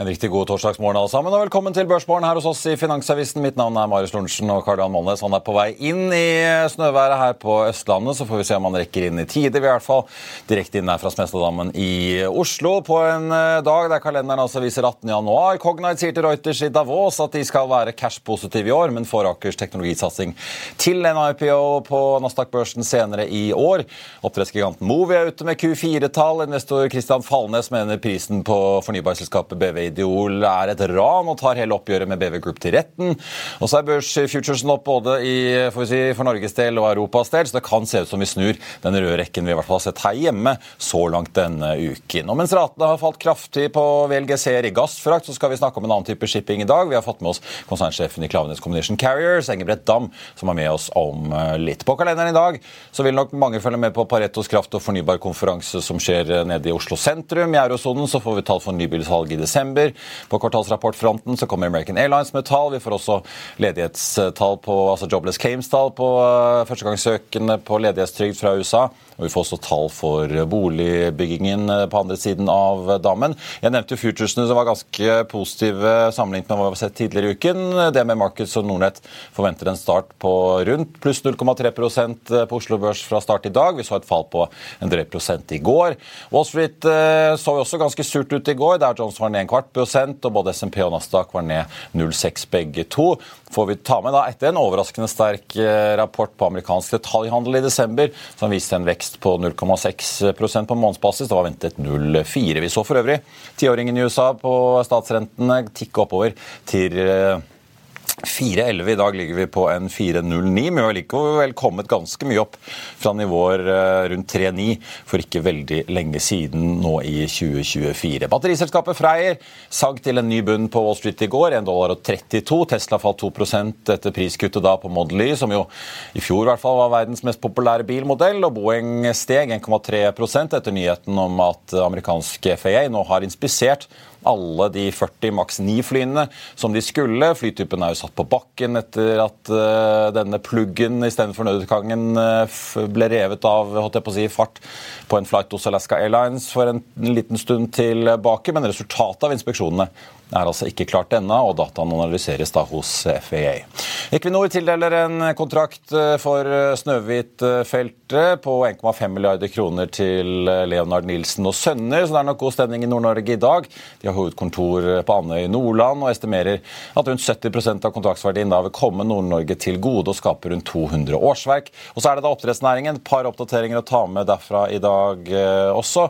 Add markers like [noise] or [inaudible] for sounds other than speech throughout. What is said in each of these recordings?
En riktig god torsdagsmorgen alle sammen, og velkommen til Børsmorgen her hos oss i Finansavisen. Mitt navn er Marius Lorentzen, og Karl Johan Molnes han er på vei inn i snøværet her på Østlandet. Så får vi se om han rekker inn i tide, i hvert fall. Direkte inn her fra Smestadammen i Oslo på en eh, dag der kalenderen altså viser 18. januar. Cognite sier til Reuters i Davos at de skal være cash-positive i år, men får Akers teknologisatsing til en IPO på Nasdaq-børsen senere i år. Oppdrettsgiganten Movi er ute med Q4-tall. Investor Christian Falnes mener prisen på fornybarselskapet BV Ideol er et ran og tar hele oppgjøret med BV Group til retten. Og så er børsfuturesen opp både i, si, for Norges del og Europas del, så det kan se ut som vi snur den røde rekken vi i hvert fall har sett her hjemme så langt denne uken. Og mens ratene har falt kraftig på VLGC-er i gassfrakt, så skal vi snakke om en annen type shipping i dag. Vi har fått med oss konsernsjefen i Klaveness Combination Carriers, Engebrett Dam, som er med oss om eh, litt. På kalenderen i dag så vil nok mange følge med på Paretos kraft- og fornybarkonferanse som skjer eh, nede i Oslo sentrum. I eurosonen får vi tall for nybilsalg i desember. På kvartalsrapportfronten så kommer American Airlines med tall. Vi får også ledighetstall på, altså jobless claims-tall på uh, førstegangssøkende på ledighetstrygd fra USA. Og Vi får også tall for boligbyggingen eh, på andre siden av dammen. Jeg nevnte futuresene som var ganske positive sammenlignet med hva vi har sett tidligere i uken. Det med Markets og Nordnett forventer en start på rundt pluss 0,3% på Oslo Børs fra start i dag. Vi så et fall på en drøy prosent i går. Wall Street så så også ganske surt ut i går. Der Johnson var ned en kvart prosent, og både SMP og Nasdaq var ned 0,6 begge to. Får vi ta med da etter en overraskende sterk eh, rapport på amerikansk detaljhandel i desember, som viste en vekst på 0,6% på månedsbasis. Det var ventet 0,4. Vi så for øvrig tiåringen i USA på statsrentene tikke oppover til eh, 4,11. I dag ligger vi på en 4,09, men vi har likevel kommet ganske mye opp fra nivåer eh, rundt 3,9 for ikke veldig lenge siden, nå i 2024. Batteriselskapet Freyr sag til en ny bunn på Wall Street i går, 1 dollar og 32. Tesla falt 2% etter priskuttet da på Model Y, som jo i fjor i hvert fall var verdens mest populære bilmodell, og Boeing steg 1,3% etter nyheten om at amerikanske FAA nå har inspisert alle de 40 maks 9-flyene som de skulle. Flytypen er jo satt på bakken etter at uh, denne pluggen istedenfor nødutgangen uh, ble revet av holdt jeg på å si, fart på en flight hos Alaska Airlines for en liten stund tilbake. Men resultatet av inspeksjonene er altså ikke klart ennå, og dataen analyseres da hos FAA. Equinor tildeler en kontrakt eh, for eh, Snøhvit-feltet på 1,5 milliarder kroner til eh, Leonard Nilsen og sønner, så det er nok god stemning i Nord-Norge i dag. De har hovedkontor på Andøy i Nordland og estimerer at rundt 70 av kontraktsverdien da vil komme Nord-Norge til gode og skape rundt 200 årsverk. Og så er det da oppdrettsnæringen. Et par oppdateringer å ta med derfra i dag også.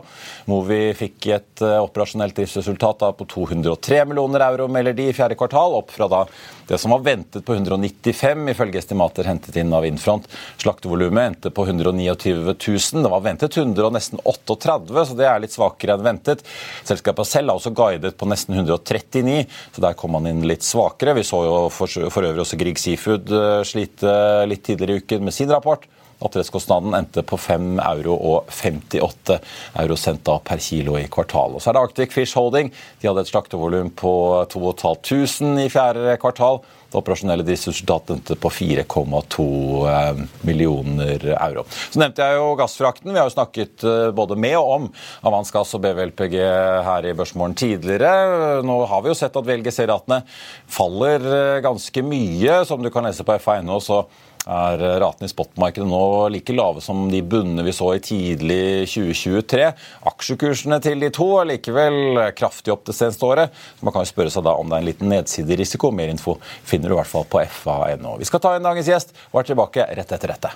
Movi fikk et operasjonelt driftsresultat da på 203 millioner millioner euro, melder de i fjerde kvartal, opp fra da det som var ventet på 195, ifølge estimater hentet inn av Infront. Slaktevolumet endte på 129 000. Det var ventet 100 og nesten 38, så det er litt svakere enn ventet. Selskapet selv har også guidet på nesten 139, så der kom man inn litt svakere. Vi så jo for, for øvrig også Grieg Seafood eh, slite litt tidligere i uken med sin rapport Oppdrettskostnaden endte på 5 euro og 58 eurosent per kilo i kvartalet. Og så er det Arctic Fish Holding. De hadde et slaktevolum på 2500 i fjerde kvartal. Det operasjonelle driftsresultatet endte på 4,2 eh, millioner euro. Så nevnte jeg jo gassfrakten. Vi har jo snakket eh, både med og om Avans Gass og BVLPG her i Børsmorgen tidligere. Nå har vi jo sett at VLGC-ratene faller eh, ganske mye. Som du kan lese på FA.no, så er ratene i spotmarkedet nå like lave som de bunnene vi så i tidlig 2023. Aksjekursene til de to er likevel kraftig opp det seneste året. Så man kan jo spørre seg da om det er en liten nedsiderisiko. Mer info finner du i hvert fall på fa.no. Vi skal ta inn dagens gjest og er tilbake rett etter dette.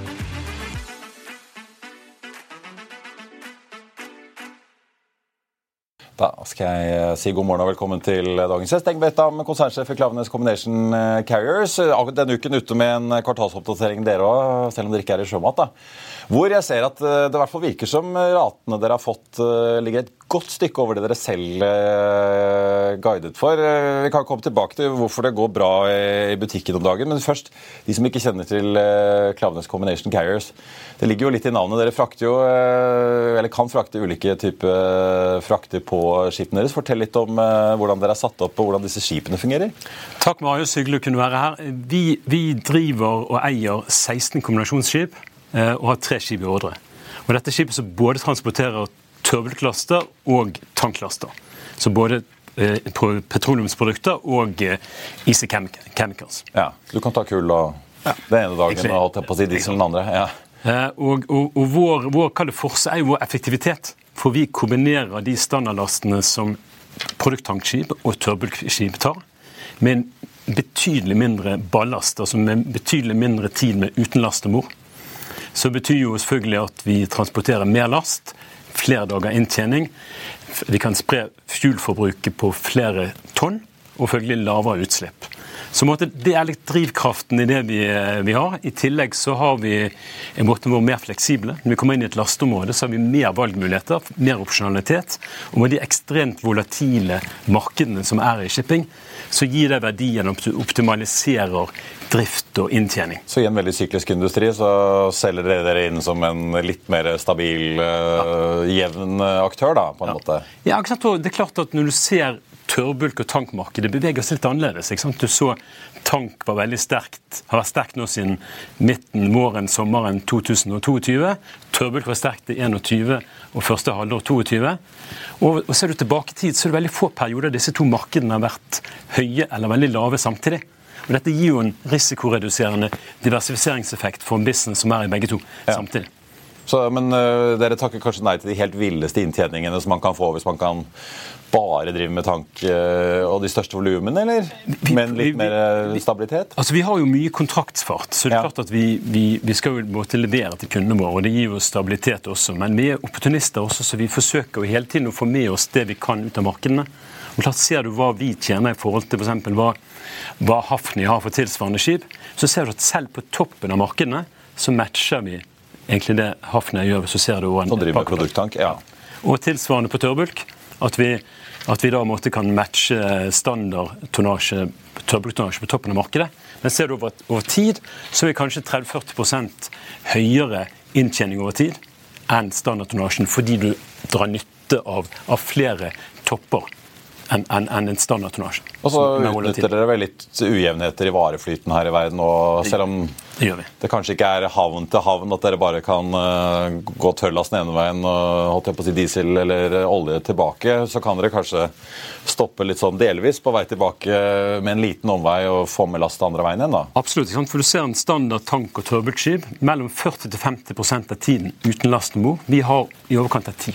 Da skal jeg eh, si god morgen og velkommen til dagens gjest. Engebret Dam, konsernsjef i Klaveness Combination eh, Carriers. Denne uken ute med en kvartalsoppdatering dere òg, selv om dere ikke er i sjømat. da. Hvor jeg ser at eh, det i hvert fall virker som ratene dere har fått, ligger et godt stykke over det dere selv guidet for. Vi kan komme tilbake til hvorfor det går bra i butikken om dagen. Men først, de som ikke kjenner til Klavenes Combination Carriers. Det ligger jo litt i navnet. Dere frakter jo, eller kan frakte ulike typer frakter på skipene deres. Fortell litt om hvordan dere er satt opp og hvordan disse skipene fungerer. Takk, Marius. Hyggelig å kunne være her. Vi, vi, driver og eier 16 kombinasjonsskip og har tre skip i ordre. Og dette skipet som både transporterer tørrbulklaster og tanklaster. Så både uh, petroleumsprodukter og Easy Chemicals. Ja, Du kan ta kull og den ene dagen og holdt på å si diesel den andre. ja. Og, og, og vår, vår forse er jo vår effektivitet. For vi kombinerer de standardlastene som produkttankskip og tørrbulkskip tar, med en betydelig mindre ballast, altså med betydelig mindre tid med utenlastemor. Så betyr jo selvfølgelig at vi transporterer mer last, flere dager inntjening. Vi kan spre fuelforbruket på flere tonn, og følgelig lavere utslipp. Så måtte, Det er litt drivkraften i det vi, eh, vi, har. I tillegg så har vi en måte vært mer fleksible. Når vi kommer inn i et lasteområde, så har vi mer valgmuligheter, mer opsjonalitet. Og med de ekstremt volatile markedene som er i shipping, så gir det verdien du optimaliserer drift og inntjening. Så i en veldig syklisk industri så selger dere dere inn som en litt mer stabil, ja. jevn aktør, da, på en ja. måte? Ja, det er klart at når du ser tørrbulk- og tankmarkedet beveger seg litt annerledes. Du så tank var veldig sterkt, har vært sterkt nå siden midten, våren, sommeren 2022. Tørrbulk var sterkt i 21 og første halvår 22. Og, og Ser du tilbake i tid, så er det veldig få perioder disse to markedene har vært høye eller veldig lave samtidig. Og Dette gir jo en risikoreduserende diversifiseringseffekt for en business som er i begge to ja. samtidig. Så, men uh, dere takker kanskje nei til de helt villeste inntjeningene som man kan få hvis man kan bare drive med tank uh, og de største volumene, eller? Men litt mer eh, stabilitet? Altså, Vi har jo mye kontraktsfart, så det er klart at vi, vi, vi skal jo måtte levere til kundene våre. og Det gir jo stabilitet også. Men vi er opportunister også, så vi forsøker jo hele tiden å få med oss det vi kan ut av markedene. Og klart Ser du hva vi tjener i forhold til f.eks. hva, hva Hafni har for tilsvarende skip, så ser du at selv på toppen av markedene så matcher vi egentlig det Hafnia gjør. Så ser du en, en driver med produkttank, ja. Og tilsvarende på tørrbulk. At vi, at vi da måtte kan matche standard tonnasje, tørrbulktonnasje på toppen av markedet. Men ser du over, over tid, så er vi kanskje 30-40% høyere inntjening over tid enn standardtonnasjen, fordi du drar nytte av, av flere topper enn en, en, en standardtonnasje. Og så utnytter dere vel litt ujevnheter i vareflyten her i verden, og selv om det, gjør vi. det kanskje ikke er havn til havn at dere bare kan uh, gå tørrlast den ene veien og holdt jeg på å si diesel eller olje tilbake, så kan dere kanskje stoppe litt sånn delvis på vei tilbake med en liten omvei og få med last andre veien igjen? da? Absolutt. for Du ser en standard tank- og tørrbulkskip mellom 40-50% av tiden uten last om bord. Vi har i overkant av 10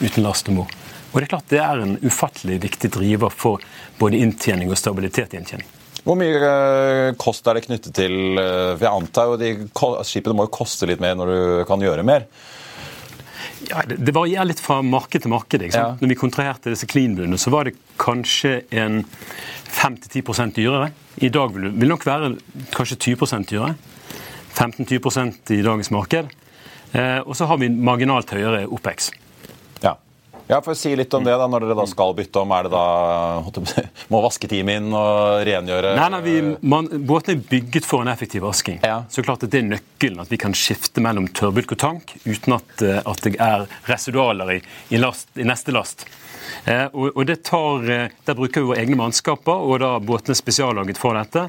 uten last om bord. Og Det er klart det er en ufattelig viktig driver for både inntjening og stabilitet i inntjening. Hvor mye eh, kost er det knyttet til eh, For jeg antar jo de skipene må jo koste litt mer når du kan gjøre mer? Ja, det, varierer litt fra marked til marked. ikke sant? Ja. Når vi kontraherte disse clean-bunnene, så var det kanskje en 5-10 dyrere. I dag vil det nok være kanskje 20% dyrere. 15-20% i dagens marked. Eh, og så har vi marginalt høyere OPEX. Ja. for å si litt om det da, Når dere da skal bytte om, er det da [laughs] Må vasketime inn og rengjøre Nei, nei, vi, man, Båten er bygget for en effektiv vasking. Ja. Så klart at Det er nøkkelen at vi kan skifte mellom tørrbulk og tank uten at, eh, at det er residualer i, i, last, i neste last. Eh, og, og det tar, eh, Der bruker vi våre egne mannskaper, og da båtene er spesiallaget for dette.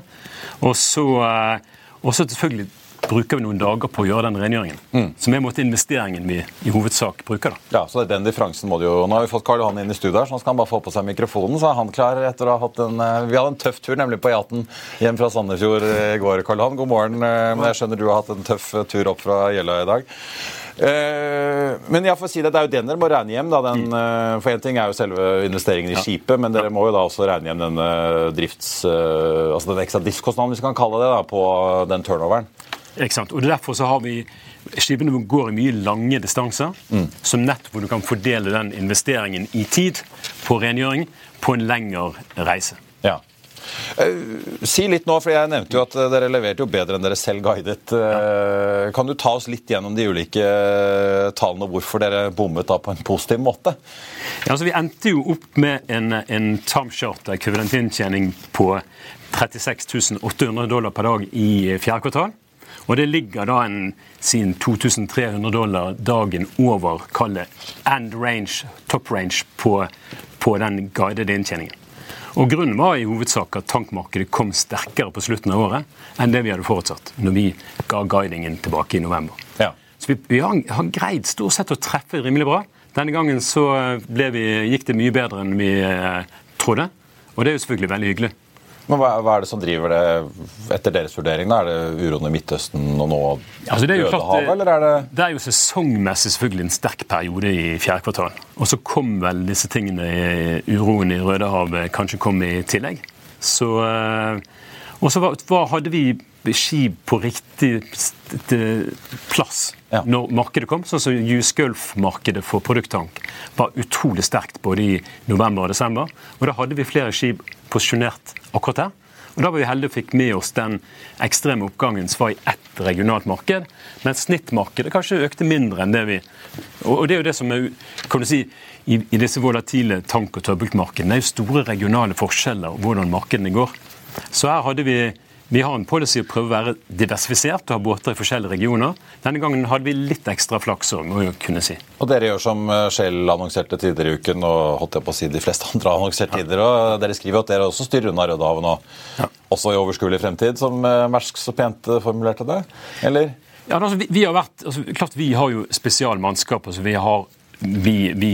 Og så, eh, selvfølgelig bruker vi noen dager på å gjøre den rengjøringen. Som er en måte investeringen vi i hovedsak bruker. da. Ja, så det er Den differansen må du jo Nå har vi fått Karl Johan inn i studio, her, så nå skal han bare få på seg mikrofonen. Så er han klar etter å ha hatt en eh, Vi hadde en tøff tur nemlig på E18 hjem fra Sandefjord i går, Karl Johan. God morgen. eh, Men jeg skjønner du har hatt en tøff eh, tur opp fra Jeløya i dag. Eh, Men jeg får si det, det er jo den dere må regne hjem. da, den, eh, For én ting er jo selve investeringen i skipet, men dere må jo da også regne hjem denne drifts... eh, Altså den ekstra driftskostnaden, hvis vi kan kalle det, da, på den turnoveren. Og Derfor så har vi Skipene går i mye lange distanser, som nettopp hvor du kan fordele den investeringen i tid på rengjøring på en lengre reise. Ja. Eh, Si litt nå, for jeg nevnte jo at eh, dere leverte jo bedre enn dere selv guidet. Eh, Kan du ta oss litt gjennom de ulike tallene og hvorfor dere bommet da på en positiv måte? Ja, altså Vi endte jo opp med en, en time charter ekvivalentinntjening på 36 800 dollar per dag i fjerde kvartal. Og det ligger da en siden 2300 dollar dagen over kallet end range, top range, på, på den guidede inntjeningen. Og Grunnen var i hovedsak at tankmarkedet kom sterkere på slutten av året enn det vi hadde forutsatt når vi ga guidingen tilbake i november. Ja. Så vi, vi har, har greid stort sett å treffe rimelig bra. Denne gangen så ble vi, gikk det mye bedre enn vi eh, trodde. Og det er jo selvfølgelig veldig hyggelig. Men hva, hva er det som driver det etter deres vurdering? da? Er det uroen i Midtøsten og nå Altså, det, er jo klart, Dødehavet, eller er det det er jo sesongmessig selvfølgelig en sterk periode i fjerde kvartal. Og så kom vel disse tingene, uroen i Rødehavet, kanskje kom i tillegg. Så, eh, og så hadde vi skip på riktig plass Ja. når markedet kom. Sånn som US Gulf-markedet for produkttank var utrolig sterkt både i november og desember. Og da hadde vi flere skip posisjonert akkurat der. Og Da var vi heldige og fikk med oss den ekstreme oppgangen som var i ett regionalt marked, mens snittmarkedet kanskje økte mindre enn det vi Og det er jo det som er kan du si, i, disse volatile tank- og tørrbulkmarkedene, det er jo store regionale forskjeller hvordan markedene går. Så her hadde vi vi har en policy å prøve å være diversifisert og ha båter i forskjellige regioner. Denne gangen hadde vi litt ekstra flaks òg, må jeg kunne si. Og dere gjør som eh, Shell annonserte tidligere i uken, og holdt jeg på å si de fleste andre har annonsert tidligere. og Dere skriver at dere også styrer unna Rødehavet nå. Også i overskuelig fremtid, som eh, Mersk så pent eh, formulerte det? Eller? Ja, altså, vi, vi har vært, altså, klart vi har jo spesialmannskap. Altså, vi, har, vi, vi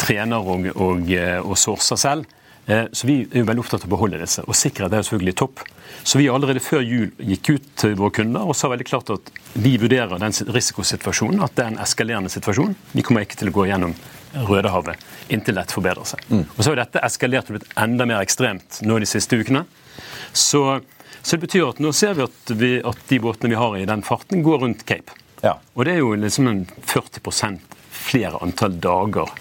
trener og, og, og sourcer selv. Eh, Så Vi er jo veldig opptatt av å beholde disse, og sikkerhet er selvfølgelig topp. Så vi allerede før jul gikk ut til våre kunder og sa veldig klart at vi vurderer den risikosituasjonen, at det er en eskalerende situasjon. Vi kommer ikke til å gå gjennom Rødehavet inntil dette forbedrer seg. Og Så har dette eskalert og blitt enda mer ekstremt nå de siste ukene. Så, så det betyr at nå ser vi at, vi at de båtene vi har i den farten, går rundt Cape. Ja. Og det er jo liksom en 40% flere antall dager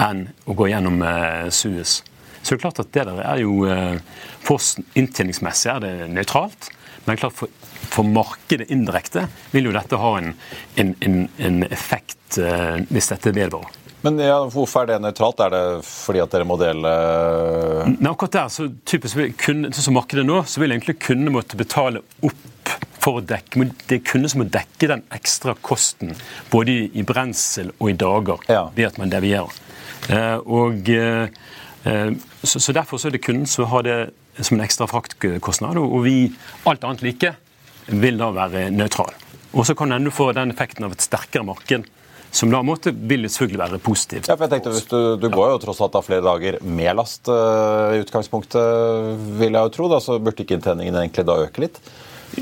enn å gå gjennom eh, Suez. Så det er klart at det der er jo eh, For oss inntjeningsmessig er det nøytralt. Men klart for, for markedet indirekte vil jo dette ha en, en, en, en effekt eh, hvis dette vedvarer. Men ja, hvorfor er det nøytralt? Er det fordi at dere må dele Nei, akkurat der, så typisk kunne, sånn som markedet nå, så vil egentlig kundene måtte betale opp for å dekke Det er kunder som må dekke den ekstra kosten både i, brensel og i dager Ja. ved at man devierer. Eh, og eh, eh, så, så Derfor så er det kunden som har det som en ekstra fraktkostnad, og vi, alt annet like, vil da være nøytral. Og så kan du få den effekten av et sterkere marked, som da måtte, vil selvfølgelig være positivt. Ja, for jeg tenkte, hvis Du, du går jo tross alt av flere dager med last eh, i utgangspunktet, vil jeg jo tro. da, Så burde ikke inntjeningen egentlig da øke litt?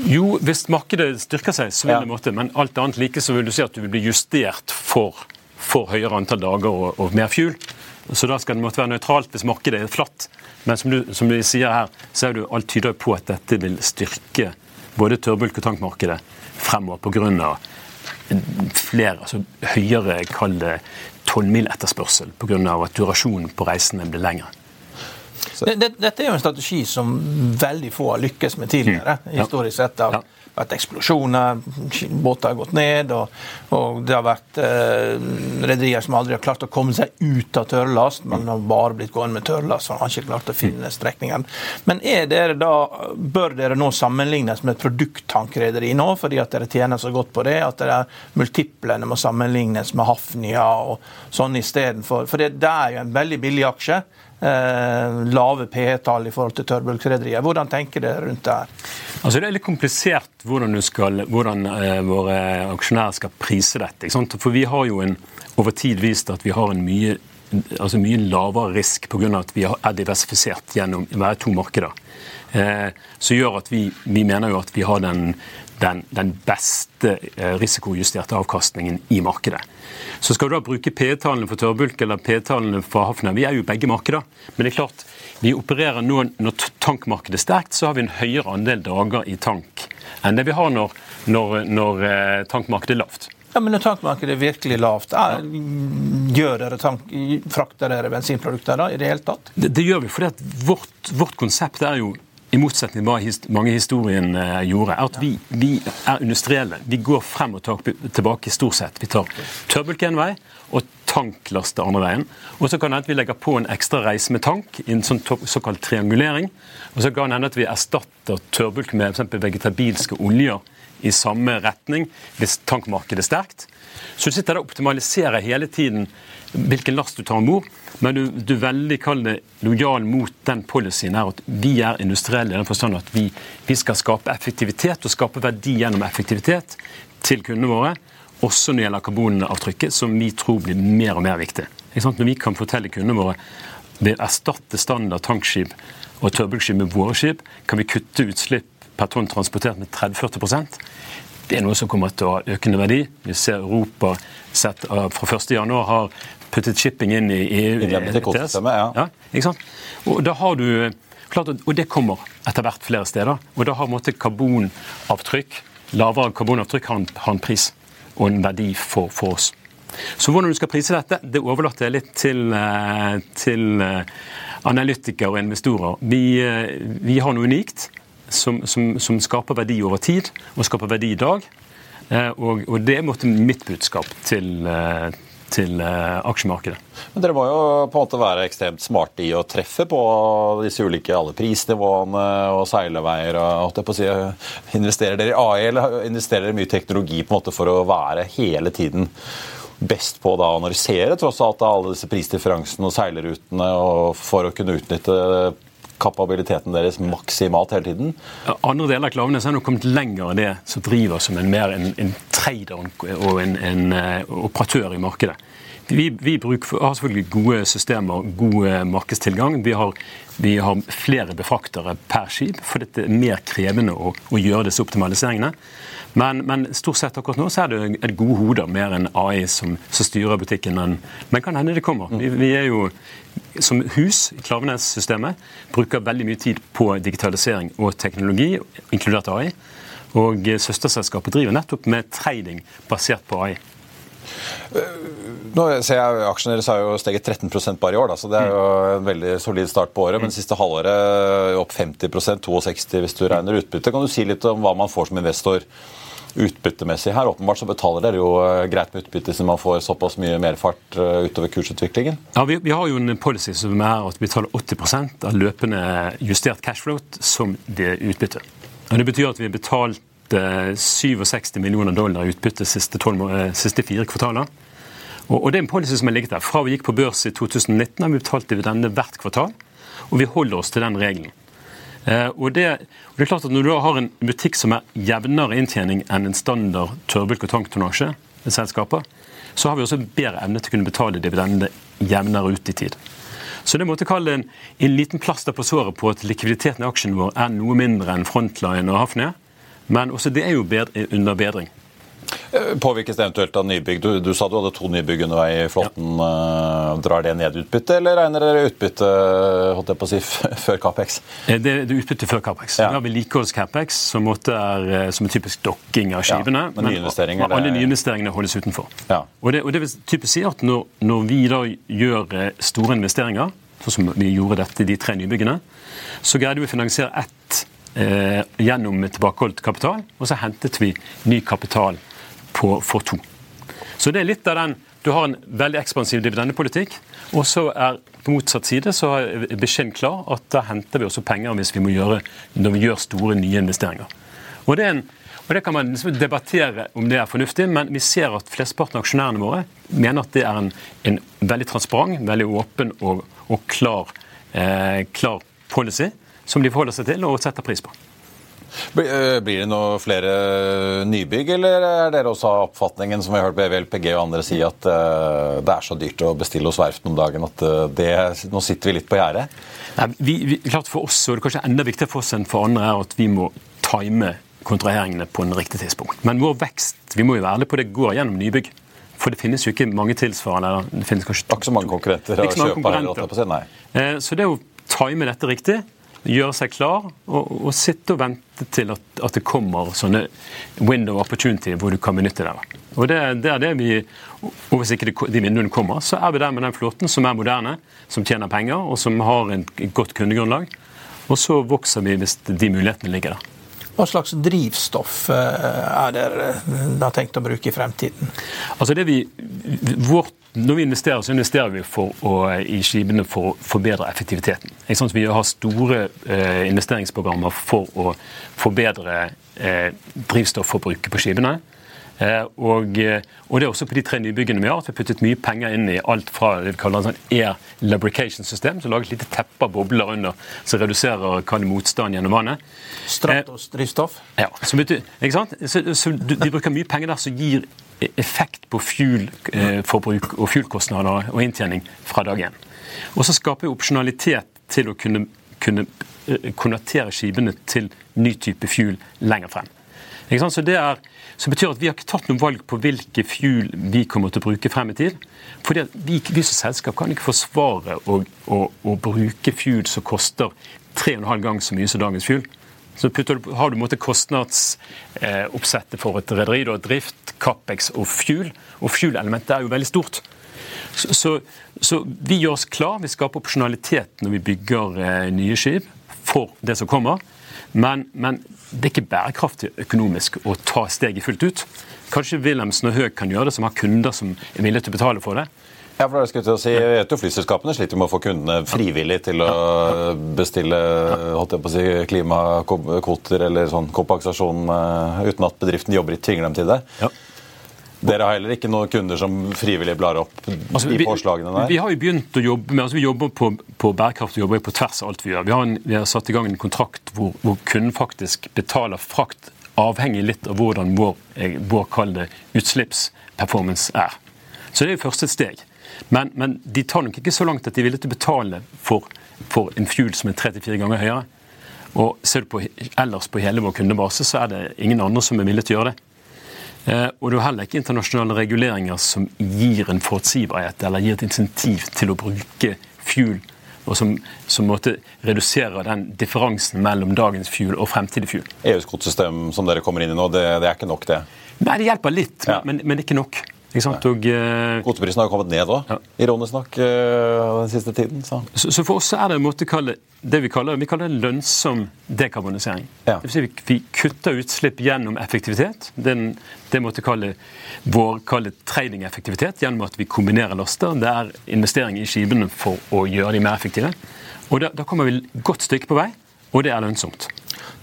Jo, hvis markedet styrker seg, så vil Ja. det måtte, men alt annet like så vil du si at du vil bli justert for, for høyere antall dager og, og mer fuel. Så da skal det måtte være nøytralt hvis markedet er flatt. Men som du, som du sier her, så er det jo alt tyder på at dette vil styrke både tørrbulk- og tankmarkedet fremover pga. flere, altså høyere kall det tolvmiletterspørsel pga. at durasjonen på reisene blir lengre. Dette er jo en strategi som veldig få har lykkes med tidligere. Mm. historisk sett. av ja vært eksplosjoner, båter har gått ned, og, og det har vært eh, rederier som aldri har klart å komme seg ut av tørrlast, men har bare blitt gående med tørrlast, for har ikke klart å finne strekningen. Men er dere da, bør dere nå sammenlignes med et produkttankrederi nå, fordi at dere tjener så godt på det, at dere multiplene må sammenlignes med Hafnia og sånn istedenfor? For det, det er jo en veldig billig aksje. Eh, lave PE-tall i forhold til tørrbulkrederier. Hvordan tenker dere rundt det her? Altså Det er litt komplisert hvordan, skal, hvordan uh, våre aksjonærer skal prise dette. For vi har jo en, over tid vist at vi har en mye, altså mye lavere risk pga. at vi er diversifisert gjennom å være to markeder. Uh, som gjør at vi, vi, mener jo at vi har den, den, den beste uh, risikojusterte avkastningen i markedet. Så skal du da bruke P-tallene for tørrbulk eller P-tallene for Hafna. Vi er jo begge markeder. Men det er klart, vi opererer nå når tankmarkedet er sterkt, så har vi en høyere andel dager i tank enn det vi har når, når, når eh, tankmarkedet er lavt. Ja, Men når tankmarkedet er virkelig lavt, er, gjør dere tank, frakter dere bensinprodukter da i det hele tatt? Det, det gjør vi, for vårt, vårt konsept er jo i motsetning til hva mange historien eh, gjorde, er at vi, vi, er industrielle. Vi går frem og tilbake stort sett. Vi tar tørrbulk en vei, og tanklaste andre veien. Og så kan det hende at vi legger på en ekstra reise med tank i en sånn såkalt triangulering. Og så kan det hende at vi erstatter tørrbulk med f.eks. vegetabilske oljer i samme retning hvis tankmarkedet er sterkt. Så du sitter der og optimaliserer hele tiden hvilken last du tar om bord, men du, du veldig kall det lojal mot den policyen her at vi er industrielle i den forstand at vi, vi skal skape effektivitet og skape verdi gjennom effektivitet til kundene våre også når det gjelder karbonavtrykket, som vi tror blir mer og mer viktig. Når vi kan fortelle kundene våre ved å erstatte standard tankskip og tørrbulkskip med våre skip, kan vi kutte utslipp per tonn transportert med 30-40 Det er noe som kommer til å ha økende verdi. Vi ser Europa sett, fra 1.1 har puttet shipping inn i EU. ETS. Ja. Ja, ikke sant? Og, da har du, klart, og det kommer etter hvert flere steder. Og da har måte, karbonavtrykk, lavere karbonavtrykk har en, har en pris og en verdi for, for oss. Så hvordan du skal prise dette, det overlater jeg litt til, eh, til eh, analytikere og investorer. Vi, eh, vi, har noe unikt som, som, som, skaper verdi over tid, og skaper verdi i dag. Og, og det er mitt budskap til, til aksjemarkedet. Men Dere må jo på en måte være ekstremt smarte i å treffe på disse ulike alle prisnivåene og seileveier. og på å si, Investerer dere i AI eller investerer dere mye teknologi på en måte for å være hele tiden best på å analysere tross alt alle disse prisdifferensene og seilerutene og for å kunne utnytte kapabiliteten deres maksimalt hele tiden? Andre deler av Klaveness har kommet lenger enn det som driver som en mer en, en trader og en, en, en operatør i markedet. Vi, vi bruker, har selvfølgelig gode systemer, god markedstilgang. Vi har, vi har, flere befraktere per skip, for det er mer krevende å, å gjøre disse optimaliseringene. Men, men, stort sett akkurat nå så er det et gode hoder mer enn AI som, som styrer butikken. Men, men kan hende det kommer. Vi, vi er jo som hus Klaveness-systemet bruker veldig mye tid på digitalisering og teknologi, inkludert AI. Og søsterselskapet driver nettopp med trading basert på AI. Nå ser jeg Aksjene deres har jo steget 13 bare i år, da, så det er jo en veldig solid start på året. Men siste halvåret opp 50% 62 hvis du regner utbytte. Kan du si litt om hva man får som investor utbyttemessig her? Åpenbart så betaler dere jo eh, greit med utbytte siden man får såpass mye merfart fart utover kursutviklingen. Ja, vi, vi har jo en policy som er at vi betaler 80% av løpende justert cashfloat som det utbytte. Og det betyr at vi har betalt 67 millioner dollar i utbytte siste, 12, eh, siste fire kvartaler. Og, og, Det er en policy som har ligget der. Fra vi gikk på børs i 2019 har vi betalt dividende hvert kvartal, og vi holder oss til den regelen. Eh, og, det, og, det, er klart at Når du har en butikk som er jevnere inntjening enn en standard tørrbulk- og tanktonnasje, selskaper, så har vi også bedre evne til å kunne betale dividende jevnere ut i tid. Så det måtte kalle en, en liten plaster på såret på at likviditeten i aksjen vår er noe mindre enn Frontline og Hafnia. Men også det er jo bedre, under bedring. Eh, påvirkes det eventuelt av nybygg? Du, du, sa du hadde to nybygg under vei i flåten. Ja. Drar det ned utbytte, eller regner dere utbytte holdt jeg på å si, [laughs] før Capex? Det, det er utbytte før Capex. Ja. Vi har vedlikeholds-Capex, som, er, som er typisk dokking av skipene. Ja, men, men alle nyinvesteringene holdes utenfor. Ja. Og, det, og det vil typisk si at når, når vi da gjør store investeringer, sånn som vi gjorde dette i de tre nybyggene, så greide vi å finansiere ett eh, gjennom tilbakeholdt kapital, og så hentet vi ny kapital på, for to. Så det er litt av den Du har en veldig ekspansiv dividendepolitikk, og så er på motsatt side så er beskjeden klar at da henter vi også penger hvis vi må gjøre, når vi gjør store nye investeringer. Og det, en, og det kan man liksom debattere om det er fornuftig, men vi ser at flesteparten av aksjonærene våre mener at det er en, en veldig transparent, veldig åpen og, og klar, eh, klar policy som de forholder seg til og setter pris på. Eh, blir det noe flere nybygg, eller er dere også av oppfatningen som vi har hørt BVLPG og andre si, at uh, det er så dyrt å bestille hos verftene om dagen at uh, det, nå sitter vi litt på gjerdet? klart For oss og det er kanskje enda viktigere for oss enn for andre er at vi må time kontraheringene på en riktig tidspunkt. Men vår vekst vi må jo være ærlige på det, går gjennom nybygg. For det finnes jo ikke mange tilsvarende. Det finnes kanskje... Ikke så mange konkurrenter å kjøpe her. Så det å time dette riktig gjøre seg klar og, og, sitte og vente til at, at, det kommer sånne window opportunity hvor du kan benytte det. Og det, det er det vi, og Hvis ikke de vinduene kommer, så er vi der med den flåten som er moderne, som tjener penger og som har et godt kundegrunnlag. Og så vokser vi hvis de mulighetene ligger der. Hva slags drivstoff er er dere har tenkt å bruke i fremtiden? Altså det vi, vårt når vi investerer, så investerer vi å, i skipene for å forbedre effektiviteten. Sånn vi har store eh, investeringsprogrammer for å forbedre eh, drivstofforbruket på skipene. Eh, og, eh, og, det er også på de tre nybyggene vi har at vi har puttet mye penger inn i alt fra det vi kaller en sånn air lubrication-system, som lager et lite teppe av bobler under som reduserer motstand gjennom vannet. Stratos drivstoff? Ja. Så, ikke sant? Så, så, de bruker mye penger der som gir effekt på fuelforbruk og fuelkostnader og inntjening fra dag én. Og så skaper vi opsjonalitet til å kunne, kunne eh, konvertere skipene til ny type fuel lenger frem. Så det er, så betyr at Vi har ikke tatt noe valg på hvilke fuel vi kommer til å bruke frem i tid. Fordi vi, vi som selskap kan ikke forsvare å, å, å bruke fuel som koster tre og en halv gang så mye som dagens fuel. Så putter, har du kostnadsoppsettet for et rederi. Drift, Capex og fuel. Og fuel-elementet er jo veldig stort. Så, så, så, vi gjør oss klar. Vi skaper opsjonalitet når vi bygger eh, nye skip for det som kommer. Men, men, det er ikke bærekraftig økonomisk å ta steget fullt ut. Kanskje Wilhelmsen og Høeg kan gjøre det, som har kunder som er villige til å betale for det. Ja, for det skulle til å si, vet jo Flyselskapene sliter med å få kundene frivillig til å bestille holdt jeg på å si, klimakvoter eller sånn kompensasjon eh, uten at bedriften jobber i, tvinger dem til det. Ja. Dere har heller ikke noen kunder som frivillig blar opp altså, de påslagene der? Vi har jo begynt å jobbe med, altså vi jobber på, på bærekraft og jobber på tvers av alt vi gjør. Vi har, en, vi har satt i gang en kontrakt hvor, hvor kunden faktisk betaler frakt avhengig litt av hvordan vår, vår utslippsperformance er. Så det er jo første steg. Men, men, de tar nok ikke så langt at de er villige til å betale for, for en fuel som er tre til fire ganger høyere. Og ser du på, ellers på hele vår kundebase, så er det ingen andre som er villige til å gjøre det. Eh, og det er heller ikke internasjonale reguleringer som gir en forutsigbarhet eller gir et insentiv til å bruke fuel, og som, som måtte redusere den differansen mellom dagens fuel og fremtidig fuel. EUs kvotesystem som dere kommer inn i nå, det, det er ikke nok, det? Nei, det hjelper litt, ja. men, men ikke nok. Og, uh, Kvoteprisen har jo kommet ned òg, ja. ironisk nok, uh, den siste tiden. Så. Så, så. for oss er det en måte kalle, det vi kaller, vi kaller det lønnsom dekarbonisering. Ja. Det vil si vi, vi kutter utslipp gjennom effektivitet. Den, det måtte kalle vår kalle trading-effektivitet gjennom at vi kombinerer laster. Det er investering i skipene for å gjøre de mer effektive. Og da, da kommer vi et godt stykke på vei, og det er lønnsomt.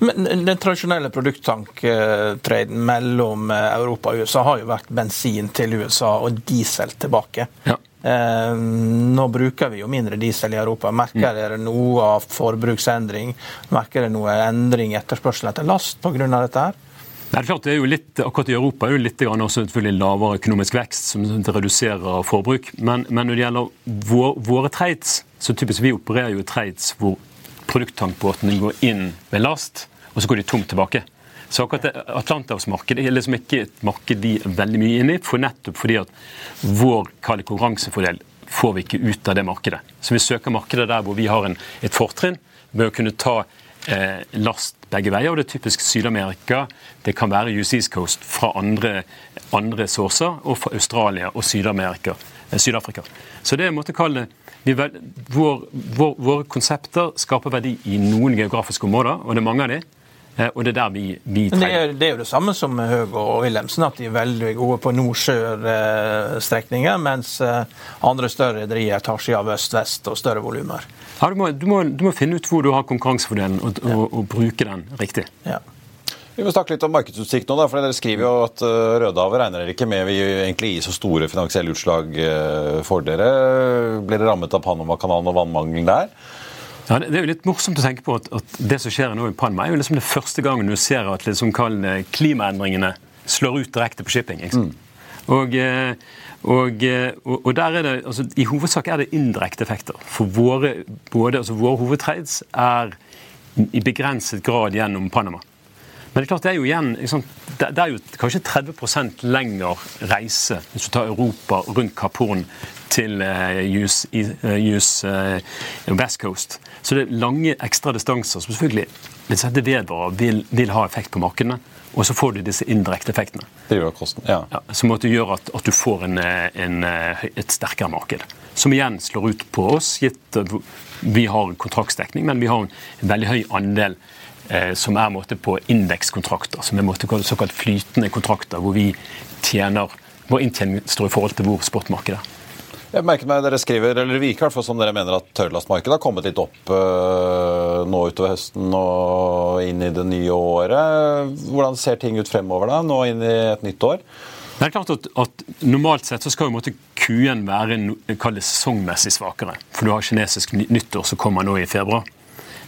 Men Den tradisjonelle produkttanktreden mellom eh, Europa og USA har jo vært bensin til USA og diesel tilbake. Ja. Eh, nå bruker vi jo mindre diesel i Europa. Merker mm. dere noe av forbruksendring? Merker dere noe endring i etterspørselen etter last pga. dette? her? Det er klart det er jo litt, Akkurat i Europa er jo litt også selvfølgelig lavere økonomisk vekst, som reduserer forbruk. Men, men når det gjelder vår, våre trades, så typisk vi opererer jo trades hvor produkttankbåtene går inn med last, og så går de tomt tilbake. Så akkurat det Atlanterhavsmarkedet er liksom ikke et marked vi er veldig mye inne i, for nettopp fordi at vår konkurransefordel får vi ikke ut av det markedet. Så vi søker markedet der hvor vi har en, et fortrinn med å kunne ta eh, last begge veier. og Det er typisk Syd-Amerika. Det kan være US East Coast fra andre, andre sourcer, og fra Australia og Syd-Amerika. Eh, Syd-Afrika. Så det er en måte å kalle det vår, vår, Våre konsepter skaper verdi i noen geografiske områder, og det er mange av de. Eh, og det er der vi, vi det er, det er, jo det samme som Høg og Wilhelmsen, at de er veldig gode på nord-sør-strekninger, mens eh, andre større rederier tar seg av øst-vest og større volumer. Ja, du du, du, må, finne ut hvor du har konkurransefordelen, og, og, og, og bruke den riktig. Ja. Vi må snakke litt om markedsutsikt nå. da, for Dere skriver jo at uh, Rødehavet regner dere ikke med vil egentlig gi så store finansielle utslag uh, for dere. Blir dere rammet av Panamakanalen og vannmangelen der? Ja, Det er jo litt morsomt å tenke på at, at det som skjer nå i Panama, er jo liksom det første gangen du ser at liksom klimaendringene slår ut direkte på shipping. Mm. Og, eh, og, eh, og, og, der er det, altså, I hovedsak er det indirekte effekter. For våre, både, altså, våre hovedtrades er i begrenset grad gjennom Panama. Men det er klart det er jo igjen liksom, det, er jo kanskje 30% lengre reise hvis du tar Europa rundt Kapp Horn til US, US West Coast. Så det er lange ekstra distanser som selvfølgelig hvis dette vedvarer, vil, vil ha effekt på markedene. Og så får du disse indirekte effektene. Det gjør kosten, ja. ja som gjør at, at, du får en, en, et sterkere marked. Som igjen slår ut på oss, gitt vi har kontraktsdekning, men vi har en veldig høy andel eh, som er måte, på indekskontrakter. Som er måte, såkalt flytende kontrakter, hvor vi tjener, vår inntjening står i forhold til hvor spotmarkedet er. Jeg merker meg Dere skriver, eller virker i hvert fall som dere mener at tørrlastmarkedet har kommet litt opp øh, nå utover høsten og inn i det nye året. Hvordan ser ting ut fremover da, nå inn i et nytt år? Det er klart at, at Normalt sett så skal jo måtte Q1 være det sesongmessig svakere. For du har kinesisk nyttår som kommer nå i februar.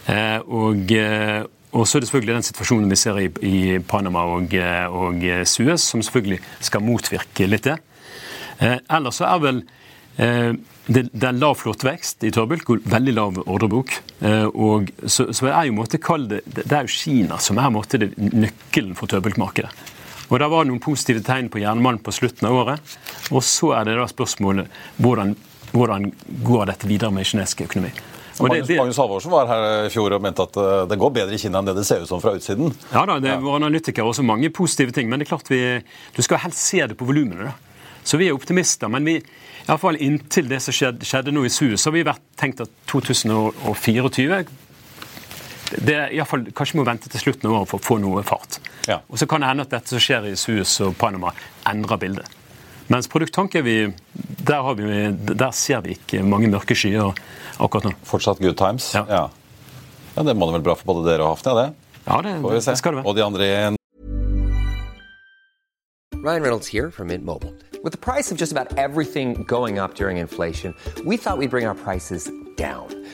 Eh, og, eh, og så er det selvfølgelig den situasjonen vi ser i, i Panama og, og, Suez, som selvfølgelig skal motvirke litt det. Eh, ellers så er vel Eh, det, det, er lav flåtevekst i tørrbulk og veldig lav ordrebok. Eh, og så, så er jo måte det, det er jo Kina som er måte det, nøkkelen for tørrbulkmarkedet. Og Der var det noen positive tegn på jernmalm på slutten av året. Og så er det da spørsmålet hvordan, hvordan går dette videre med kinesisk økonomi. Magnus, det, Magnus Halvorsen var her i fjor og mente at eh, det går bedre i Kina enn det det ser ut som fra utsiden. Ja da, det var analytikere også mange positive ting. Men det er klart vi, du skal helst se det på volumene. Så vi er optimister. Men vi, fall inntil det som skjedde, skjedde nå i Suez, så har vi vært tenkt at 2024 det i alle fall, Kanskje vi må vente til slutten av året for å få noe fart. Ja. Og Så kan det hende at dette som skjer i Suez og Panama, endrer bildet. Mens produkttank er vi der, vi der, ser vi ikke mange mørke skyer akkurat nå. Fortsatt good times? Ja. ja. ja det må det vel bra for både dere og Hafnia, det? Ja, det, det skal det være. Og de andre i Ryan Reynolds here from Mint Mobile. With the price of just about everything going up during inflation, we thought we'd bring our prices down.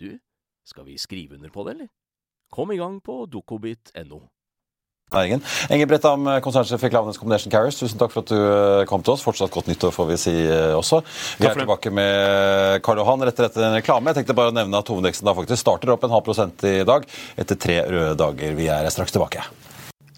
du, skal vi skrive under på det, eller? Kom i gang på dokobit.no. næringen. Inger Brettam, konsernsjef i Klaveness Combination Carriers, tusen takk for at du eh, kom til oss. Fortsatt godt nyttår, får vi si eh, også. Vi er tilbake med Karl Johan rett etter en reklame. Jeg tenkte bare å nevne at hovedveksten da faktisk starter opp en halv prosent i dag etter tre røde dager. Vi er straks tilbake.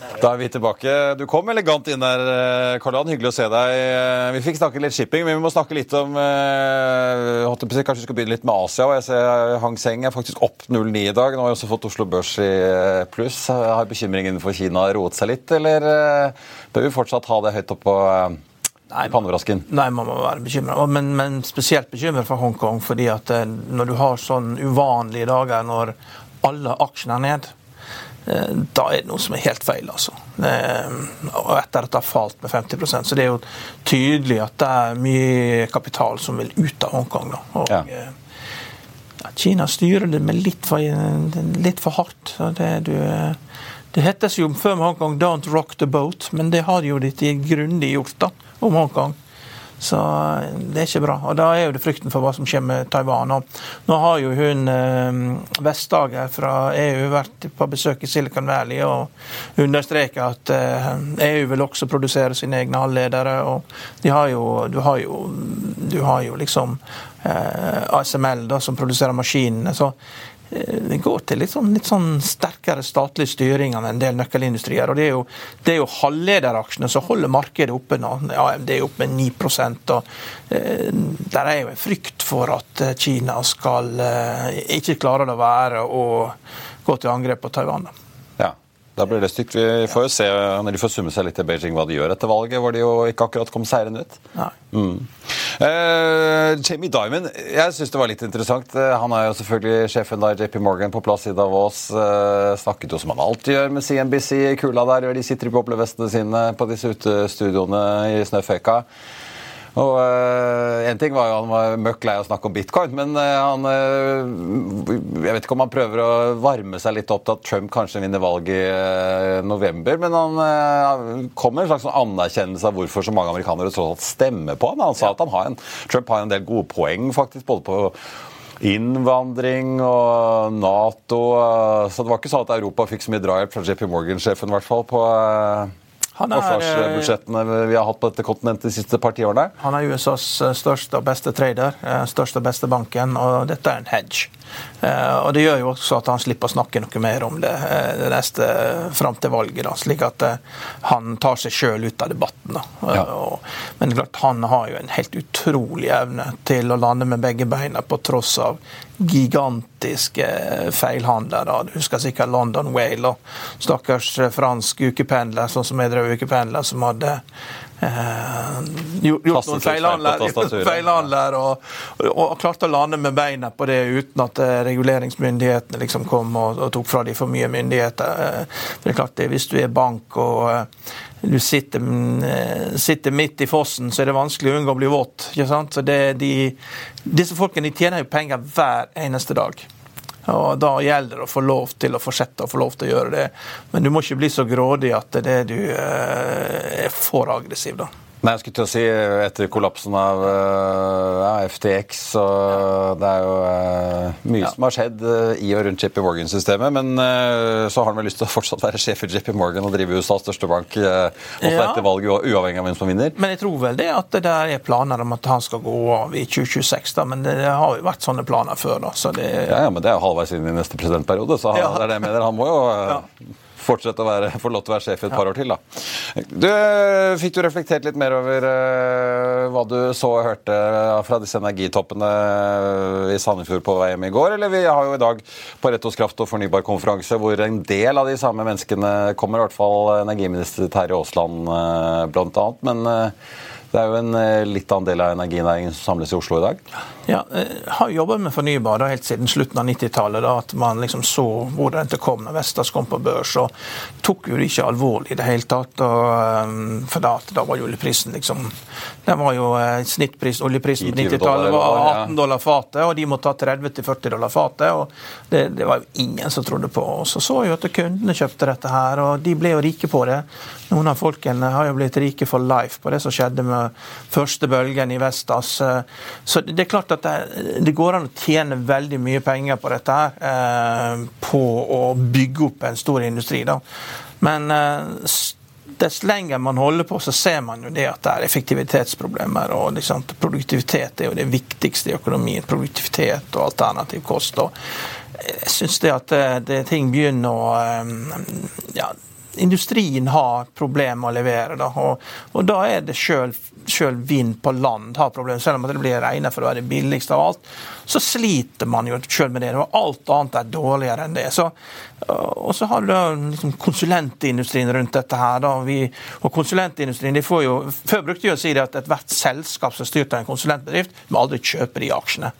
Da er vi tilbake. Du kom elegant inn der, eh, Karl Johan. Hyggelig å se deg. Eh, vi fikk snakke litt shipping, men vi må snakke litt om eh, Kanskje vi skal begynne litt med Asia. jeg ser Hang Seng er faktisk opp 0,9 i dag. Nå har vi også fått Oslo Børs i pluss. Har bekymringen for Kina roet seg litt, eller bør vi fortsatt ha det høyt oppe på Nei. Nei, man må være bekymra. Men, men, spesielt bekymret for Hongkong. fordi at når du har sånn uvanlige dager når alle aksjene er ned da er det noe som er helt feil, altså. Og etter at det har falt med 50% Så det er jo tydelig at det er mye kapital som vil ut av Hongkong. Da. Og, ja. Eh, Kina styrer det med litt for, litt for hardt. Det, du, det hettes jo før med Hongkong 'don't rock the boat', men det har jo de grundig gjort da, om Hongkong. Så eh, det er ikke bra. Og da er jo det frykten for hva som skjer med Taiwan. Og nå har jo hun eh, Vestager fra EU vært på besøk i Silicon Valley og understreket at eh, EU vil også produsere sine egne halvledere. Og de har jo, du, har jo, du har jo liksom ASML da, som produserer maskinene. Så det går til litt sånn, litt sånn, sterkere statlig styring av en del nøkkelindustrier. og Det er jo, jo halvlederaksjene som holder markedet oppe nå. Det er oppe med 9 og eh, Der er jo en frykt for at eh, Kina skal eh, ikke klare det å være og gå til angrep på Taiwan. Da blir det stygt. Vi får jo se når de får summe seg litt til Beijing hva de gjør etter valget, hvor de jo ikke akkurat kom seirende ut. Mm. Uh, Jamie Dimon, jeg syns det var litt interessant. Eh, han er jo selvfølgelig sjefen der, JP Morgan på plass i Davos. Uh, snakket jo som han alltid gjør med CNBC i kula der, og de sitter i boblevestene sine på disse utestudioene i snøføyka. Og uh, En ting var jo han var møkk lei av å snakke om bitcoin, men uh, han uh, Jeg vet ikke om han prøver å varme seg litt opp til at Trump kanskje vinner valget i november, men han kom med en slags anerkjennelse av hvorfor så mange amerikanere tross alt stemmer på han. Han sa at han har en, Trump har en del gode poeng faktisk, både på innvandring og Nato. Så det var ikke sånn at Europa fikk så mye drahjelp fra JP Morgan-sjefen, i hvert fall, på forsvarsbudsjettene vi har hatt på dette kontinentet de siste par tiårene? Han er USAs eh, største og beste trader, eh, største og beste banken, og dette er en hedge. Eh, og Det gjør jo også at han slipper å snakke noe mer om det, det neste fram til valget. Da, slik at han tar seg sjøl ut av debatten. Ja. Men klart, han har jo en helt utrolig evne til å lande med begge beina på tross av gigantiske feilhandler. Du husker sikkert London Whale og stakkars fransk ukependler, sånn som jeg drev ukependler, som hadde eh, gjort noen feilhandler, feilhandler og, og, og, klarte å lande med beina på det uten at eh, reguleringsmyndighetene liksom kom og, og, tok fra dem for mye myndigheter. Eh, det er klart det, Hvis du er bank og uh, du sitter, sitter, midt i fossen, så er det vanskelig å unngå å bli våt. ikke sant? Så de, disse folkene de tjener jo penger hver eneste dag. Og Da gjelder det å få lov til å fortsette å få lov til å gjøre det. Men du må ikke bli så grådig at det du eh, er for aggressiv. da. Nei, jeg skulle til å si Etter kollapsen av eh, ja, FTX så Det er jo uh, mye ja. som har skjedd uh, i og rundt JP Morgan-systemet. Men uh, så har han vel lyst til å fortsatt være sjef i JP Morgan og drive USAs største bank også ja. etter valget, uavhengig av hvem som vinner. Men jeg tror vel det at det der er planer om at han skal gå av i 2026. da, Men det, det har jo vært sånne planer før. da, så det... Ja, ja men det er jo halvveis inn i neste presidentperiode, så han, det er det jeg mener. Han må jo fortsette å være, få lov til å være sjef et par år til. da. Du, Fikk du reflektert litt mer over uh, hva du så og hørte fra disse energitoppene i Sandefjord på vei hjem i går? Eller vi har jo i dag på Rettos kraft og fornybar konferanse hvor en del av de samme menneskene kommer, i hvert fall energiminister Terje Aasland annet. Men Det er jo en eh, litt annen del av energinæringen som samles i Oslo i dag? Ja, jeg eh, har jobbet med fornybar da, helt siden slutten av 90-tallet. At man liksom så hvordan det kom når Vestas kom på børs. og tok jo det ikke alvorlig i det hele tatt. Og, um, for da, da, var jo oljeprisen liksom Den var jo snittpris, Oljeprisen på 90-tallet var 18 dollar fatet, og de måtte ta 30-40 dollar fatet. og det, det, var jo ingen som trodde på. Og så så jo at kundene kjøpte dette her, og de ble jo rike på det. Noen av folkene har jo blitt rike for life på det som skjedde med første bølgen i Vestas. Så det er klart at det, går an å tjene veldig mye penger på dette her. Eh, på å bygge opp en stor industri. da. Men eh, dess lenger man holder på, så ser man jo det at det er effektivitetsproblemer. og liksom, Produktivitet er jo det viktigste i økonomien. Produktivitet og alternativ kost. og jeg syns det at det, det, ting begynner å eh, ja, industrien har problemer med å levere. Da. Og, og da er det sjøl vind på land har problemer, selv om det blir regnet for å være det billigste av alt. Så sliter man jo sjøl med det. Og alt annet er dårligere enn det. Så og så har du liksom konsulentindustrien rundt dette her. Da. Vi, og konsulentindustrien de får jo, Før brukte de å si det at ethvert selskap som er styrt av en konsulentbedrift, må aldri kjøpe de aksjene.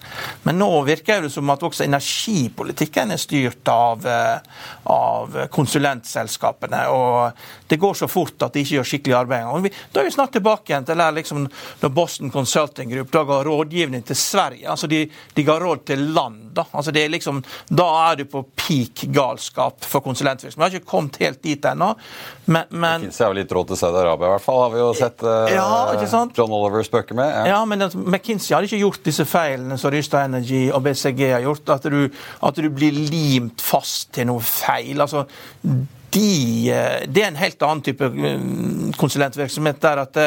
Men nå virker det som at også energipolitikken er styrt av, eh, av konsulentselskapene. Og det går så fort at de ikke gjør skikkelig arbeid. Da er vi snart tilbake igjen til der liksom, når Boston Consulting Group da ga rådgivning til Sverige. altså De, de ga råd til land. Da. Altså det er liksom, da er du på peak galskap for konsulentvirksomhet. Vi har ikke kommet helt dit ennå. Men, men McKinsey har vel litt råd til Saudi-Arabia, i hvert fall. Har vi jo sett uh, ja, John Oliver spøke med. Ja, ja men McKinsey hadde ikke gjort disse feilene som Rysta Energy og BCG har gjort. At du, at du blir limt fast til noe feil. altså de, eh, det er en helt annen type mm, konsulentvirksomhet. der at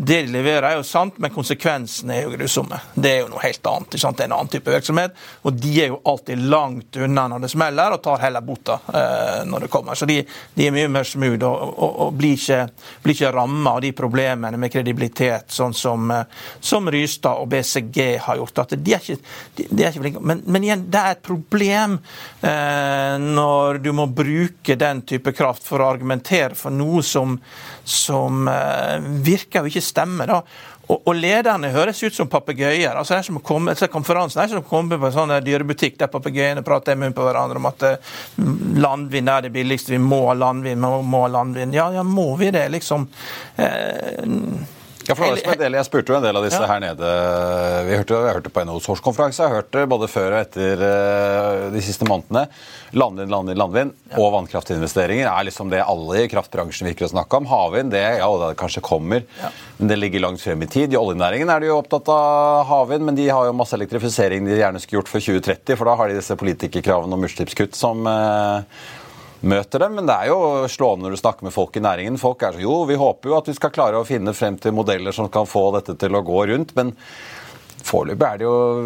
det de leverer, er jo sant, men konsekvensene er jo grusomme. Det er jo noe helt annet. ikke sant? Det er en annen type virksomhet. Og de er jo alltid langt unna når det smeller, og tar heller bota eh, når det kommer. Så de, de, er mye mer smooth og, og, og blir ikke, blir ikke ramma av de problemene med kredibilitet, sånn som, eh, som Rystad og BCG har gjort. At de er ikke, de, de er ikke flinke. Men, men, igjen, det er et problem eh, når du må bruke den type kraft for å argumentere for noe som som eh, virker jo ikke stemmer. da. Og, lederne høres ut som papegøyer. Altså, er som å komme, altså, konferansen er som å komme på en sånn dyrebutikk der papegøyene prater i munnen på hverandre om at uh, landvind er det billigste, vi må ha landvind, vi må ha landvind. Ja, ja, må vi det, liksom? Uh, ja, for det var del, Jeg spurte jo en del av disse ja. her nede. Vi hørte, jeg hørte på NHOs årskonferanse. Jeg hørte både før og etter uh, de siste månedene. Landvind, landvind, landvind ja. og vannkraftinvesteringer er liksom det alle i kraftbransjen virker å snakke om. Havvind, det, ja, det kanskje kommer, ja. men det ligger langt frem i tid. I oljenæringen er de jo opptatt av havvind, men de har jo masse elektrifisering de gjerne skulle gjort for 2030, for da har de disse politikerkravene om utslippskutt som uh, møter dem. Men det er jo slående når du snakker med folk i næringen. Folk er så jo, vi håper jo at vi skal klare å finne frem til modeller som kan få dette til å gå rundt. men Foreløpig er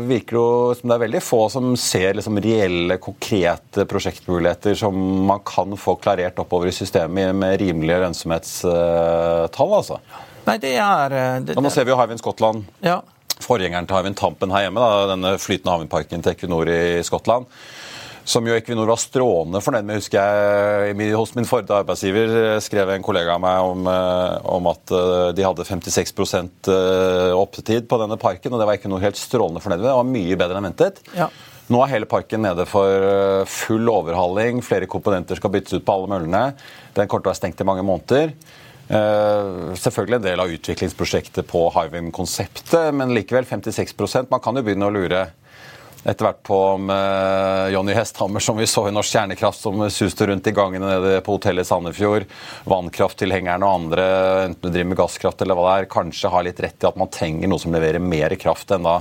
virker det jo som det er veldig få som ser liksom reelle, konkrete prosjektmuligheter som man kan få klarert oppover i systemet med rimelige lønnsomhetstall. altså. Nei, det er... Eh, det, nå ser vi jo Hywind Skottland. Ja. Forgjengeren til Hywind Tampen her hjemme, da, denne flytende havvindparken til Equinor i Skottland som jo Equinor var strålende fornøyd med. husker jeg Hos min forrige arbeidsgiver eh, skrev en kollega av meg om, eh, om at eh, de hadde 56% opptid på denne parken, og det var Equinor helt strålende fornøyd med. Det var mye bedre enn ventet. Ja. Nå er hele parken nede for full overhaling. Flere komponenter skal byttes ut på alle møllene. Den kommer til å være stengt i mange måneder. selvfølgelig en del av utviklingsprosjektet på Hywind-konseptet, men likevel 56% Man kan jo begynne å lure etter hvert på med Jonny Hesthammer, som vi så i Norsk Kjernekraft, som suste rundt i gangene nede på hotellet Sandefjord. Vannkrafttilhengerne og andre, enten du driver med gasskraft eller hva det er, kanskje har litt rett i at man trenger noe som leverer mer kraft enn da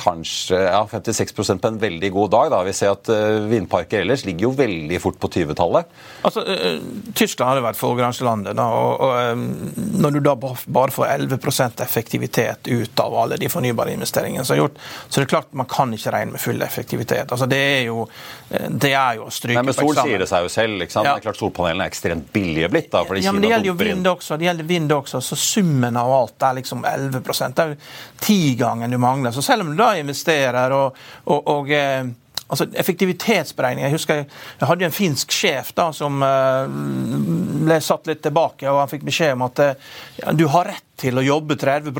kanskje ja, 56% på en veldig god dag. Da. Vi ser at uh, vindparker ellers ligger jo veldig fort på 20-tallet. Altså, uh, Tyskland hadde vært foregangslandet. Da, og, og Når du da bare får 11% effektivitet ut av alle de fornybare investeringene som er gjort, så det er klart man kan ikke regne med full effektivitet. Altså, det er jo, det er jo å stryke Nei, men Sol sier det seg jo selv. ikke sant? Ja. Det er klart Solpanelene er ekstremt billige blitt. da, fordi ja, men Det gjelder jo vind også. det gjelder vind også, så Summen av alt er liksom 11 Det er jo ti ganger du mangler. Så selv om du da investerer og, og, og, eh, altså effektivitetsberegninger Jeg husker jeg, hadde en finsk sjef da som ble satt litt tilbake, og han fikk beskjed om at ja, du har rett til å jobbe 30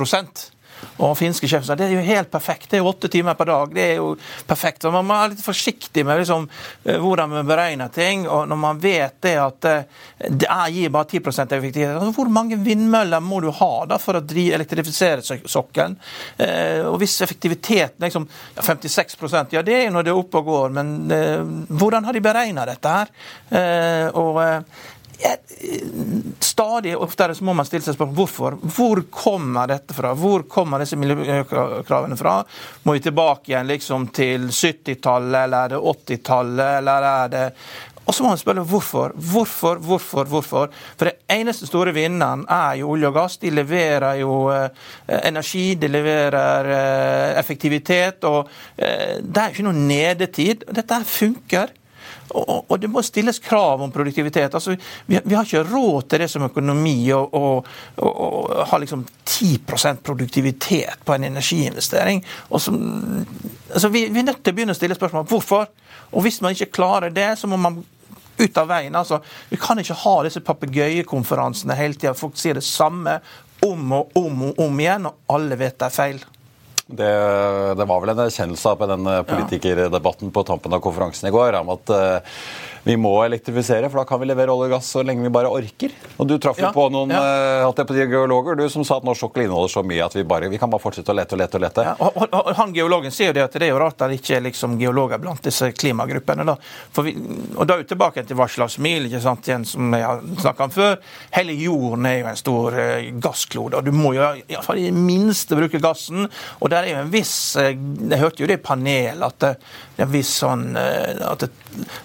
og finske sjefen sa det er jo helt perfekt, det er jo åtte timer per dag. det er jo perfekt. Så Man må være litt forsiktig med liksom, eh, hvordan man beregner ting. og Når man vet det at eh, det gir bare 10% effektivitet, altså, hvor mange vindmøller må du ha da for å elektrifisere sokkelen? Eh, og Hvis effektiviteten liksom, ja, 56% ja det er jo når det er oppe og går, men hvordan har de beregna dette her? Og Stadig oftere så må man stille seg spørsmål hvorfor. Hvor kommer dette fra? Hvor kommer disse miljøkravene fra? Må vi tilbake igjen liksom til 70-tallet, eller er det 80-tallet, eller er det og så må man spørre hvorfor. Hvorfor, hvorfor, hvorfor? For det eneste store vinneren er jo olje og gass. De leverer jo eh, energi, de leverer eh, effektivitet. og eh, Det er jo ikke noe nedetid. Dette funker. Og, og, det må stilles krav om produktivitet. Altså, vi, vi, har ikke råd til det som økonomi å ha liksom 10% produktivitet på en energiinvestering. Som, altså, vi, vi, er nødt til å begynne å stille spørsmål hvorfor. Og hvis man ikke klarer det, så må man ut av veien. Altså, vi kan ikke ha disse papegøyekonferansene hele tida. Folk sier det samme om og om og om igjen, og alle vet det er feil. Det, det, var vel en erkjennelse på den politikerdebatten på tampen av konferansen i går om at uh, vi må elektrifisere, for da kan vi levere olje og gass så lenge vi bare orker. Og Du traff jo ja, på noen ja. uh, på geologer du, som sa at norsk sokkel inneholder så mye at vi, bare, vi kan bare fortsette å lete og lete. og lete. Ja, og, og, og, han Geologen sier jo det at det er jo rart at det ikke er liksom geologer blant disse klimagruppene. Da. Vi, og da er vi tilbake til hva slags mil, ikke sant, igjen, som jeg har snakka om før. Hele jorden er jo en stor uh, gassklode, og du må jo i, i det minste bruke gassen. og der er jo en viss uh, Jeg hørte jo det i panel at det, det er en viss sånn at det,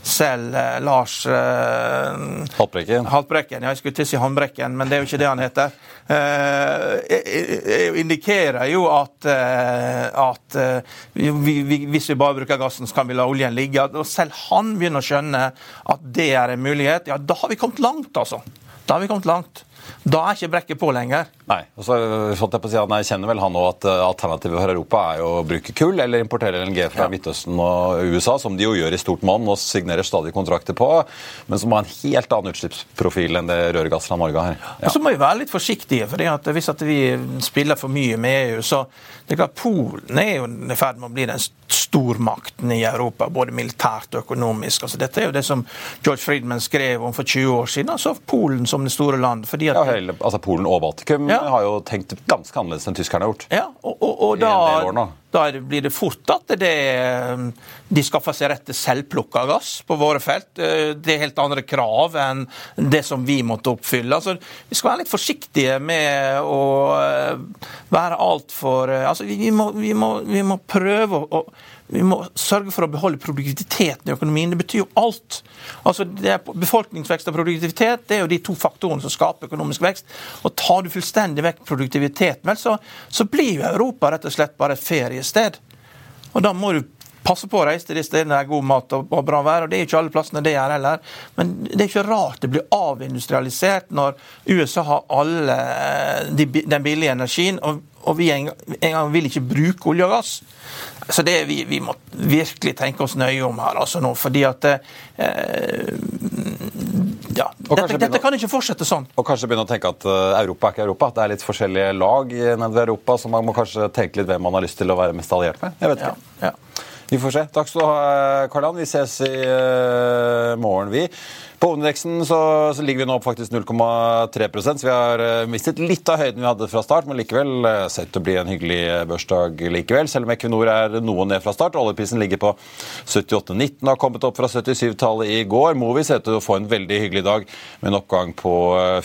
selv Lars uh, Haltbrekken. Haltbrekken. Ja, jeg skulle til å si Håndbrekken, men det er jo ikke det han heter. Uh, indikerer jo at, at vi, vi, hvis vi bare bruker gassen, så kan vi la oljen ligge. Og selv han begynner å skjønne at det er en mulighet. Ja, da har vi kommet langt, altså. Da har vi kommet langt. Da er ikke brekket på lenger. Nei. og så jeg på å si kjenner vel han òg at eh, alternativet for Europa er jo å bruke kull eller importere LNG fra ja. Midtøsten og USA, som de jo gjør i stort monn og signerer stadig kontrakter på, men som har en helt annen utslippsprofil enn det rørgass fra Norge har. Ja. Og så må vi være litt forsiktige, for hvis at vi spiller for mye med EU, så det er klart Polen er jo i ferd med å bli den stormakten i Europa, både militært og økonomisk. Altså, dette er jo det som George Friedman skrev om for 20 år siden. altså Polen som det store land. fordi. Ja, hele, altså Polen og Baltikum ja. har jo tenkt ganske annerledes enn tyskerne har gjort. Ja, og, og, og da, da blir det fort at det, de skaffer seg rett til selvplukka gass på våre felt. Eh, det er helt andre krav enn det som vi måtte oppfylle. Altså, vi skal være litt forsiktige med å eh, være altfor eh, altså, vi, må, vi, må, vi må prøve å vi må sørge for å beholde produktiviteten i økonomien. Det betyr jo alt. Altså, befolkningsvekst og produktivitet det er jo de to faktorene som skaper økonomisk vekst. Og Tar du fullstendig vekk produktiviteten, vel, så, så blir jo Europa rett og slett bare et feriested. Og Da må du passe på å reise til de stedene det er god mat og, bra vær. og Det er ikke alle plassene det er heller. Men det er ikke rart det blir avindustrialisert når USA har alle de, den billige energien, og, og vi en, en gang vil ikke bruke olje og gass. Så det vi, vi må virkelig tenke oss nøye om her altså nå, fordi at eh, ja, dette, dette, kan ikke fortsette sånn. Og kanskje begynne å tenke at uh, Europa er ikke Europa. At det er litt forskjellige lag nedover Europa, så man må kanskje tenke litt hvem man har lyst til å være mest alliert med. Jeg vet ikke. Ja, ja. Vi får se. Takk skal du ha, Karl-Ann. Vi ses i uh, morgen, vi. På hovedindeksen så, så, ligger vi nå på faktisk 0,3 så vi har uh, mistet litt av høyden vi hadde fra start, men likevel uh, sett å bli en hyggelig børsdag likevel. Selv om Equinor er noe ned fra start. Oljeprisen ligger på 78,19 har kommet opp fra 77-tallet i går. Movi ser ut til å få en veldig hyggelig dag med en oppgang på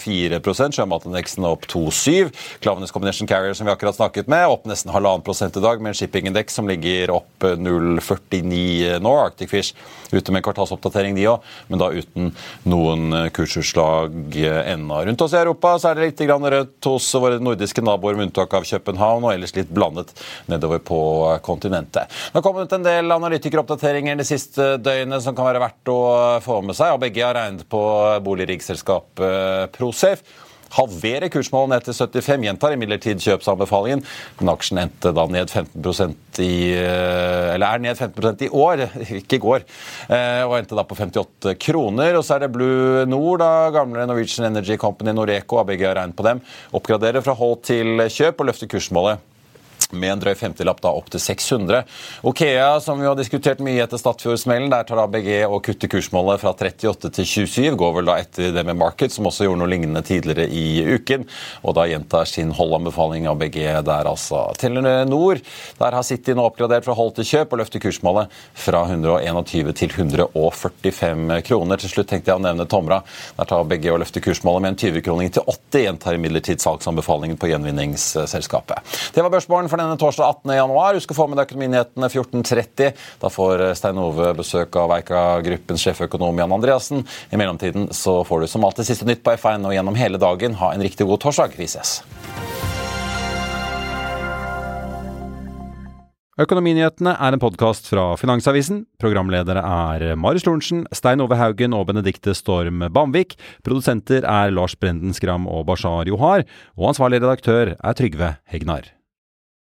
4 Sjømatindeksen opp 2,7. Klavenes Combination Carrier som vi akkurat snakket med, opp nesten halvannen prosent i dag, med en shippingindeks som ligger opp 0,49 nå. Arctic Fish ute med en kvartalsoppdatering, de òg, men da uten noen eh, kursutslag eh, ennå. Rundt oss i Europa så er det litt rødt hos våre nordiske naboer, med unntak av København, og ellers litt blandet nedover på eh, kontinentet. Det har kommet en del analytikeroppdateringer det siste døgnet som kan være verdt å få med seg, og begge har regnet på boligriggselskapet Prosafe. Halverer kursmålet ned til 75. Gjentar imidlertid kjøpsanbefalingen, men aksjen endte da ned 15% i Eller er ned 15% i år, [laughs] ikke i går, og endte da på 58 kroner. Og så er det Blue Nord, da, gamle Norwegian Energy Company Noreco, ABG har regnet på dem. Oppgraderer fra hold til kjøp og løfter kursmålet med en drøy 50-lapp da opp til 600. Okea, som vi har diskutert mye etter Stadfjord-smellen, der tar ABG og kutter kursmålet fra 38 til 27. Går vel da etter det med Market, som også gjorde noe lignende tidligere i uken. Og da gjentar sin holdanbefaling ABG der, altså. Telenor, der har City nå oppgradert fra hold til kjøp og løfter kursmålet fra 121 til 145 kroner. Til slutt tenkte jeg å nevne Tomra. Der tar ABG og løfter kursmålet med en 20-kroning til 80. Gjentar imidlertid salgsanbefalingen på gjenvinningsselskapet. Det var børsmålen for denne torsdag 18. januar. Husk å få med deg Økonominyhetene 14.30. Da får Stein Ove besøk av Eika-gruppens sjeføkonom Jan Andreassen. I mellomtiden så får du som alltid siste nytt på F1 og gjennom hele dagen. Ha en riktig god torsdag. Vi ses. Økonominyhetene er en podkast fra Finansavisen. Programledere er Marius Lorentzen, Stein Ove Haugen og Benedikte Storm Bamvik. Produsenter er Lars Brenden Skram og Bashar Johar. Og ansvarlig redaktør er Trygve Hegnar.